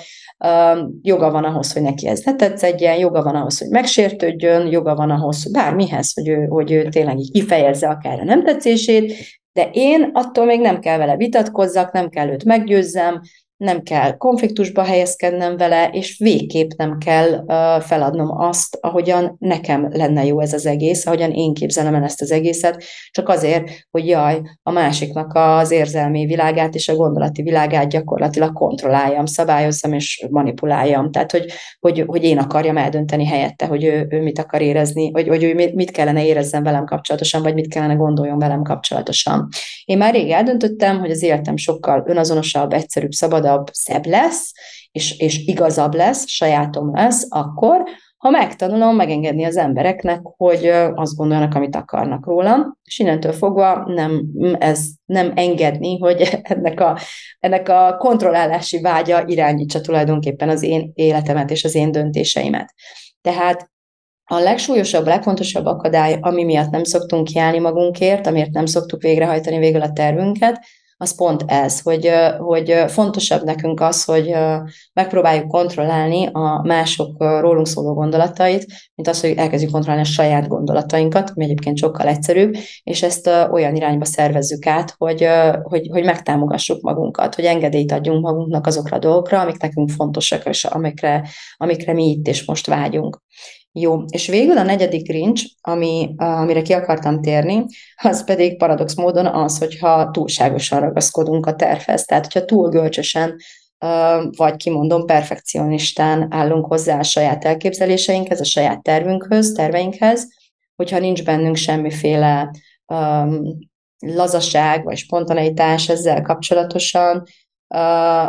joga van ahhoz, hogy neki ez ne tetszedjen, joga van ahhoz, hogy megsértődjön, joga van ahhoz, hogy bármihez, hogy ő, hogy ő tényleg így kifejezze akár a nem tetszését, de én attól még nem kell vele vitatkozzak, nem kell őt meggyőzzem, nem kell konfliktusba helyezkednem vele, és végképp nem kell feladnom azt, ahogyan nekem lenne jó ez az egész, ahogyan én képzelem el ezt az egészet, csak azért, hogy jaj, a másiknak az érzelmi világát és a gondolati világát gyakorlatilag kontrolláljam, szabályozzam és manipuláljam. Tehát, hogy, hogy, hogy én akarjam eldönteni helyette, hogy ő, ő mit akar érezni, vagy, hogy ő mit kellene érezzen velem kapcsolatosan, vagy mit kellene gondoljon velem kapcsolatosan. Én már rég eldöntöttem, hogy az életem sokkal önazonosabb, egyszerűbb, szabadabb, szebb lesz, és, és igazabb lesz, sajátom lesz, akkor, ha megtanulom megengedni az embereknek, hogy azt gondoljanak, amit akarnak rólam, és innentől fogva nem, ez nem engedni, hogy ennek a, ennek a kontrollálási vágya irányítsa tulajdonképpen az én életemet és az én döntéseimet. Tehát a legsúlyosabb, legfontosabb akadály, ami miatt nem szoktunk kiállni magunkért, amiért nem szoktuk végrehajtani végül a tervünket, az pont ez, hogy, hogy fontosabb nekünk az, hogy megpróbáljuk kontrollálni a mások rólunk szóló gondolatait, mint az, hogy elkezdjük kontrollálni a saját gondolatainkat, ami egyébként sokkal egyszerűbb, és ezt olyan irányba szervezzük át, hogy, hogy, hogy megtámogassuk magunkat, hogy engedélyt adjunk magunknak azokra a dolgokra, amik nekünk fontosak, és amikre, amikre mi itt és most vágyunk. Jó, és végül a negyedik rincs, ami, amire ki akartam térni, az pedig paradox módon az, hogyha túlságosan ragaszkodunk a tervhez. Tehát, hogyha túl görcsösen vagy kimondom, perfekcionistán állunk hozzá a saját elképzeléseinkhez, a saját tervünkhöz, terveinkhez, hogyha nincs bennünk semmiféle um, lazaság vagy spontaneitás ezzel kapcsolatosan,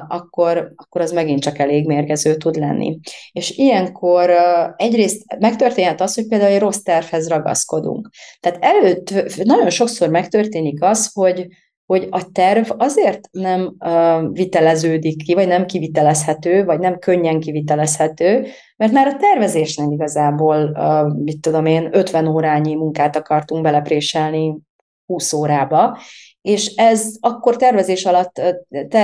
akkor, akkor az megint csak elég mérgező tud lenni. És ilyenkor egyrészt megtörténhet az, hogy például egy rossz tervhez ragaszkodunk. Tehát előtt nagyon sokszor megtörténik az, hogy, hogy a terv azért nem uh, viteleződik ki, vagy nem kivitelezhető, vagy nem könnyen kivitelezhető, mert már a tervezés nem igazából, uh, mit tudom én, 50 órányi munkát akartunk belepréselni 20 órába, és ez akkor tervezés alatt,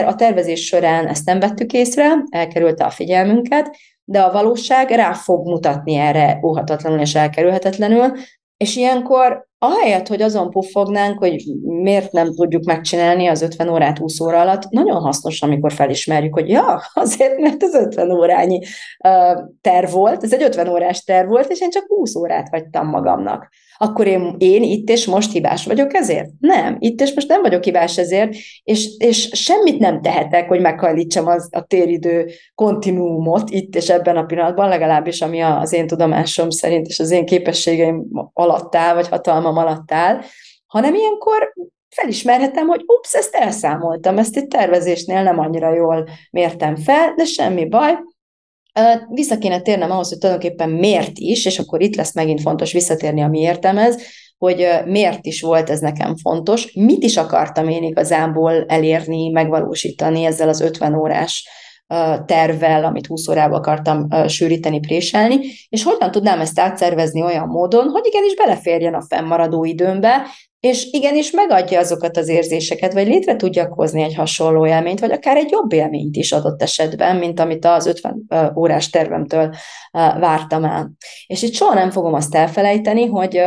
a tervezés során ezt nem vettük észre, elkerülte a figyelmünket, de a valóság rá fog mutatni erre óhatatlanul és elkerülhetetlenül, és ilyenkor ahelyett, hogy azon puffognánk, hogy miért nem tudjuk megcsinálni az 50 órát 20 óra alatt, nagyon hasznos, amikor felismerjük, hogy ja, azért, mert az 50 órányi uh, terv volt, ez egy 50 órás terv volt, és én csak 20 órát hagytam magamnak akkor én, én itt és most hibás vagyok ezért? Nem, itt és most nem vagyok hibás ezért, és, és semmit nem tehetek, hogy meghajlítsam az, a téridő kontinuumot itt és ebben a pillanatban, legalábbis ami az én tudomásom szerint és az én képességeim alatt áll, vagy hatalmam alatt áll, hanem ilyenkor felismerhetem, hogy ups, ezt elszámoltam, ezt itt tervezésnél nem annyira jól mértem fel, de semmi baj, vissza kéne térnem ahhoz, hogy tulajdonképpen miért is, és akkor itt lesz megint fontos visszatérni a miértemhez, hogy miért is volt ez nekem fontos, mit is akartam én igazából elérni, megvalósítani ezzel az 50 órás tervvel, amit 20 órába akartam sűríteni, préselni, és hogyan tudnám ezt átszervezni olyan módon, hogy igenis beleférjen a fennmaradó időmbe, és igenis megadja azokat az érzéseket, vagy létre tudjak hozni egy hasonló élményt, vagy akár egy jobb élményt is adott esetben, mint amit az 50 órás tervemtől vártam el. És itt soha nem fogom azt elfelejteni, hogy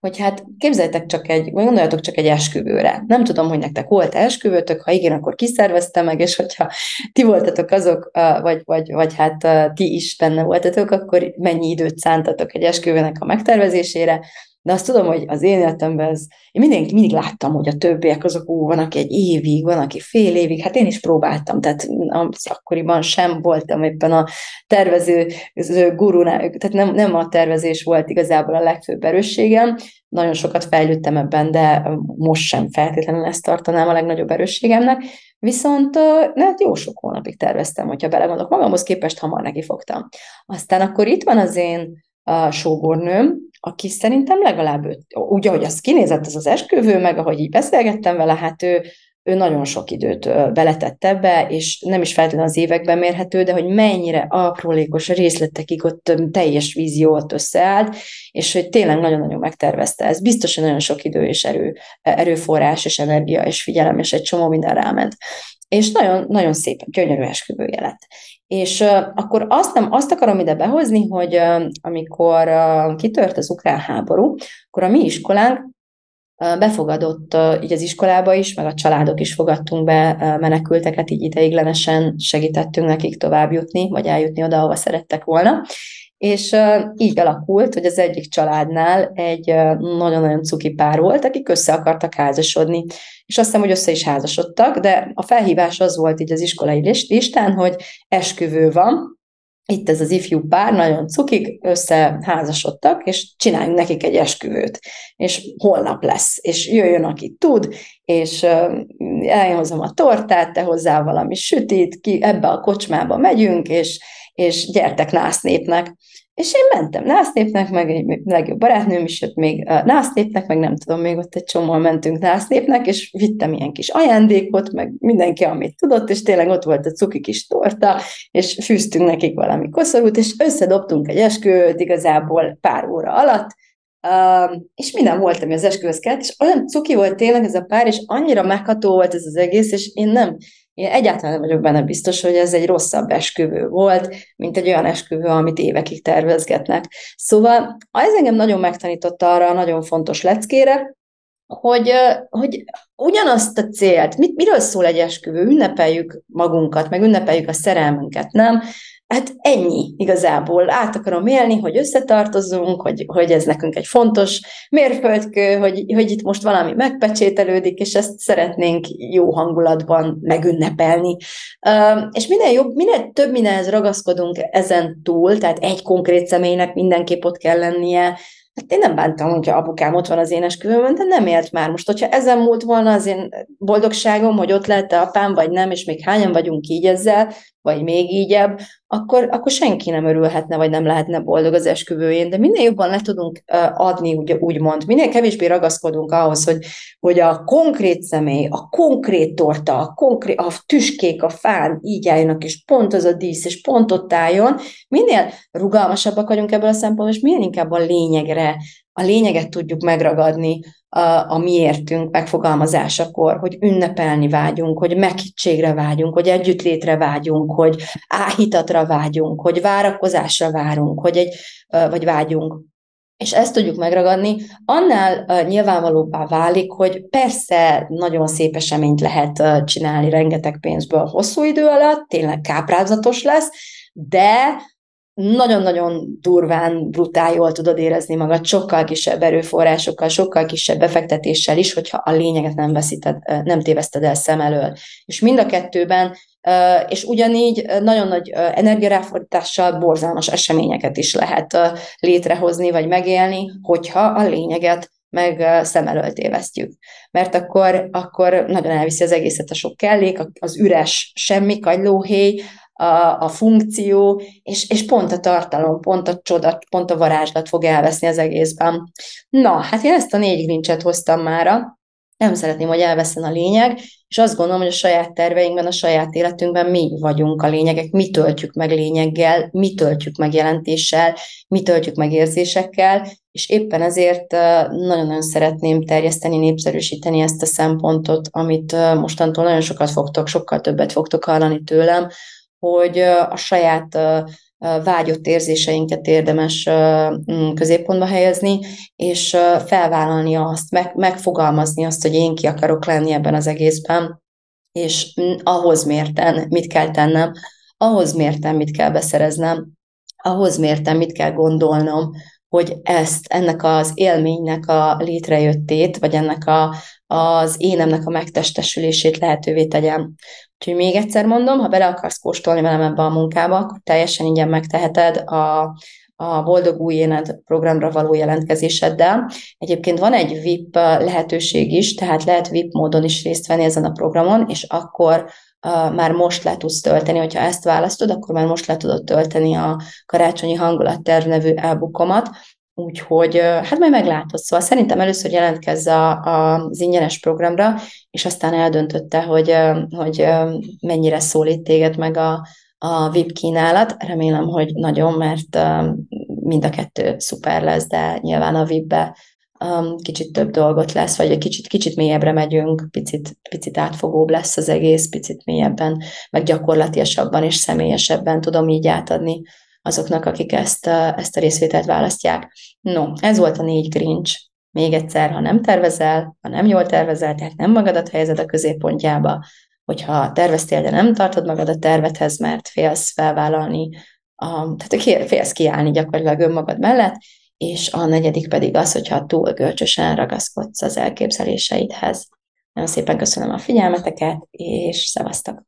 hogy hát képzeljétek csak egy, vagy gondoljatok csak egy esküvőre. Nem tudom, hogy nektek volt esküvőtök, ha igen, akkor kiszervezte meg, és hogyha ti voltatok azok, vagy, vagy, vagy hát ti is benne voltatok, akkor mennyi időt szántatok egy esküvőnek a megtervezésére, de azt tudom, hogy az én életemben ez, én mindig, mindig láttam, hogy a többiek azok, ó, van, aki egy évig, van, aki fél évig, hát én is próbáltam, tehát akkoriban sem voltam éppen a tervező gurunál, tehát nem, nem a tervezés volt igazából a legfőbb erősségem, nagyon sokat fejlődtem ebben, de most sem feltétlenül ezt tartanám a legnagyobb erősségemnek, viszont hát jó sok hónapig terveztem, hogyha belegondolok. Magamhoz képest, hamar neki fogtam. Aztán akkor itt van az én a sógornőm, aki szerintem legalább őt, úgy, ahogy az kinézett az az esküvő, meg ahogy így beszélgettem vele, hát ő, ő nagyon sok időt beletett ebbe, és nem is feltétlenül az években mérhető, de hogy mennyire aprólékos részletekig ott teljes vízió ott összeállt, és hogy tényleg nagyon-nagyon megtervezte. Ez biztos, hogy nagyon sok idő és erő, erőforrás és energia és figyelem, és egy csomó minden ráment. És nagyon, nagyon szépen, gyönyörű esküvője lett. És uh, akkor azt, nem, azt akarom ide behozni, hogy uh, amikor uh, kitört az ukrán háború, akkor a mi iskolánk befogadott így az iskolába is, meg a családok is fogadtunk be menekülteket, így ideiglenesen segítettünk nekik tovább jutni, vagy eljutni oda, ahova szerettek volna. És így alakult, hogy az egyik családnál egy nagyon-nagyon cuki pár volt, akik össze akartak házasodni. És azt hiszem, hogy össze is házasodtak, de a felhívás az volt így az iskolai listán, hogy esküvő van, itt ez az ifjú pár, nagyon cukik, összeházasodtak, és csináljunk nekik egy esküvőt, és holnap lesz, és jöjjön, aki tud, és elhozom a tortát, te hozzá valami sütit, ki, ebbe a kocsmába megyünk, és, és gyertek násznépnek. És én mentem násznépnek, meg egy legjobb barátnőm is jött még násznépnek, meg nem tudom, még ott egy csomóan mentünk násznépnek, és vittem ilyen kis ajándékot, meg mindenki, amit tudott, és tényleg ott volt a cuki kis torta, és fűztünk nekik valami koszorút, és összedobtunk egy esküvőt igazából pár óra alatt, Uh, és minden volt, ami az esküvőhöz kellett, és olyan cuki volt tényleg ez a pár, és annyira megható volt ez az egész, és én nem, én egyáltalán nem vagyok benne biztos, hogy ez egy rosszabb esküvő volt, mint egy olyan esküvő, amit évekig tervezgetnek. Szóval ez engem nagyon megtanította arra a nagyon fontos leckére, hogy, hogy ugyanazt a célt, mit, miről szól egy esküvő, ünnepeljük magunkat, meg ünnepeljük a szerelmünket, nem? Hát ennyi igazából. Át akarom élni, hogy összetartozunk, hogy, hogy ez nekünk egy fontos mérföldkő, hogy, hogy itt most valami megpecsételődik, és ezt szeretnénk jó hangulatban megünnepelni. És minél jobb, minél több mindenhez ragaszkodunk ezen túl, tehát egy konkrét személynek mindenképp ott kell lennie, Hát én nem bántam, hogyha apukám ott van az énesküvőmön, de nem élt már. Most, hogyha ezen múlt volna az én boldogságom, hogy ott lehet apám, vagy nem, és még hányan vagyunk így ezzel, vagy még ígyebb, akkor, akkor senki nem örülhetne, vagy nem lehetne boldog az esküvőjén, de minél jobban le tudunk adni, ugye, úgymond, minél kevésbé ragaszkodunk ahhoz, hogy, hogy a konkrét személy, a konkrét torta, a, konkrét, a tüskék a fán így álljanak, és pont az a dísz, és pont ott álljon, minél rugalmasabbak vagyunk ebből a szempontból, és minél inkább a lényegre, a lényeget tudjuk megragadni, a, a miértünk megfogalmazásakor, hogy ünnepelni vágyunk, hogy meghittségre vágyunk, hogy együttlétre vágyunk, hogy áhítatra vágyunk, hogy várakozásra várunk, hogy egy, vagy vágyunk. És ezt tudjuk megragadni, annál uh, nyilvánvalóbbá válik, hogy persze nagyon szép eseményt lehet csinálni rengeteg pénzből hosszú idő alatt, tényleg káprázatos lesz, de nagyon-nagyon durván, brutál jól tudod érezni magad, sokkal kisebb erőforrásokkal, sokkal kisebb befektetéssel is, hogyha a lényeget nem veszíted, nem téveszted el szem elől. És mind a kettőben, és ugyanígy nagyon nagy energiaráfordítással borzalmas eseményeket is lehet létrehozni, vagy megélni, hogyha a lényeget meg szem elől tévesztjük. Mert akkor, akkor nagyon elviszi az egészet a sok kellék, az üres semmi, kagylóhéj, a, a funkció, és, és pont a tartalom, pont a csoda, pont a varázslat fog elveszni az egészben. Na, hát én ezt a négy grincset hoztam mára, nem szeretném, hogy elveszen a lényeg, és azt gondolom, hogy a saját terveinkben, a saját életünkben mi vagyunk a lényegek, mi töltjük meg lényeggel, mi töltjük meg jelentéssel, mi töltjük meg érzésekkel, és éppen ezért nagyon-nagyon szeretném terjeszteni, népszerűsíteni ezt a szempontot, amit mostantól nagyon sokat fogtok, sokkal többet fogtok hallani tőlem, hogy a saját vágyott érzéseinket érdemes középpontba helyezni, és felvállalni azt, meg, megfogalmazni azt, hogy én ki akarok lenni ebben az egészben, és ahhoz mérten mit kell tennem, ahhoz mérten mit kell beszereznem, ahhoz mérten mit kell gondolnom, hogy ezt, ennek az élménynek a létrejöttét, vagy ennek a, az énemnek a megtestesülését lehetővé tegyem. Úgyhogy még egyszer mondom, ha bele akarsz kóstolni velem ebbe a munkába, akkor teljesen ingyen megteheted a, a Boldog Új Éned programra való jelentkezéseddel. Egyébként van egy VIP lehetőség is, tehát lehet VIP módon is részt venni ezen a programon, és akkor uh, már most le tudsz tölteni, hogyha ezt választod, akkor már most le tudod tölteni a karácsonyi hangulatterv nevű elbukomat, Úgyhogy hát majd meglátod. Szóval szerintem először jelentkezz a, a, az ingyenes programra, és aztán eldöntötte, hogy, hogy mennyire szólít téged meg a, a VIP kínálat. Remélem, hogy nagyon, mert mind a kettő szuper lesz, de nyilván a VIP-be kicsit több dolgot lesz, vagy egy kicsit, kicsit mélyebbre megyünk, picit, picit átfogóbb lesz az egész, picit mélyebben, meg gyakorlatiasabban és személyesebben tudom így átadni azoknak, akik ezt, ezt a részvételt választják. No, ez volt a négy grincs. még egyszer, ha nem tervezel, ha nem jól tervezel, tehát nem magadat helyezed a középpontjába, hogyha terveztél, de nem tartod magad a tervethez, mert félsz felvállalni, a, tehát félsz kiállni gyakorlatilag önmagad mellett, és a negyedik pedig az, hogyha túl görcsösen ragaszkodsz az elképzeléseidhez. Nagyon szépen köszönöm a figyelmeteket, és szevasztok!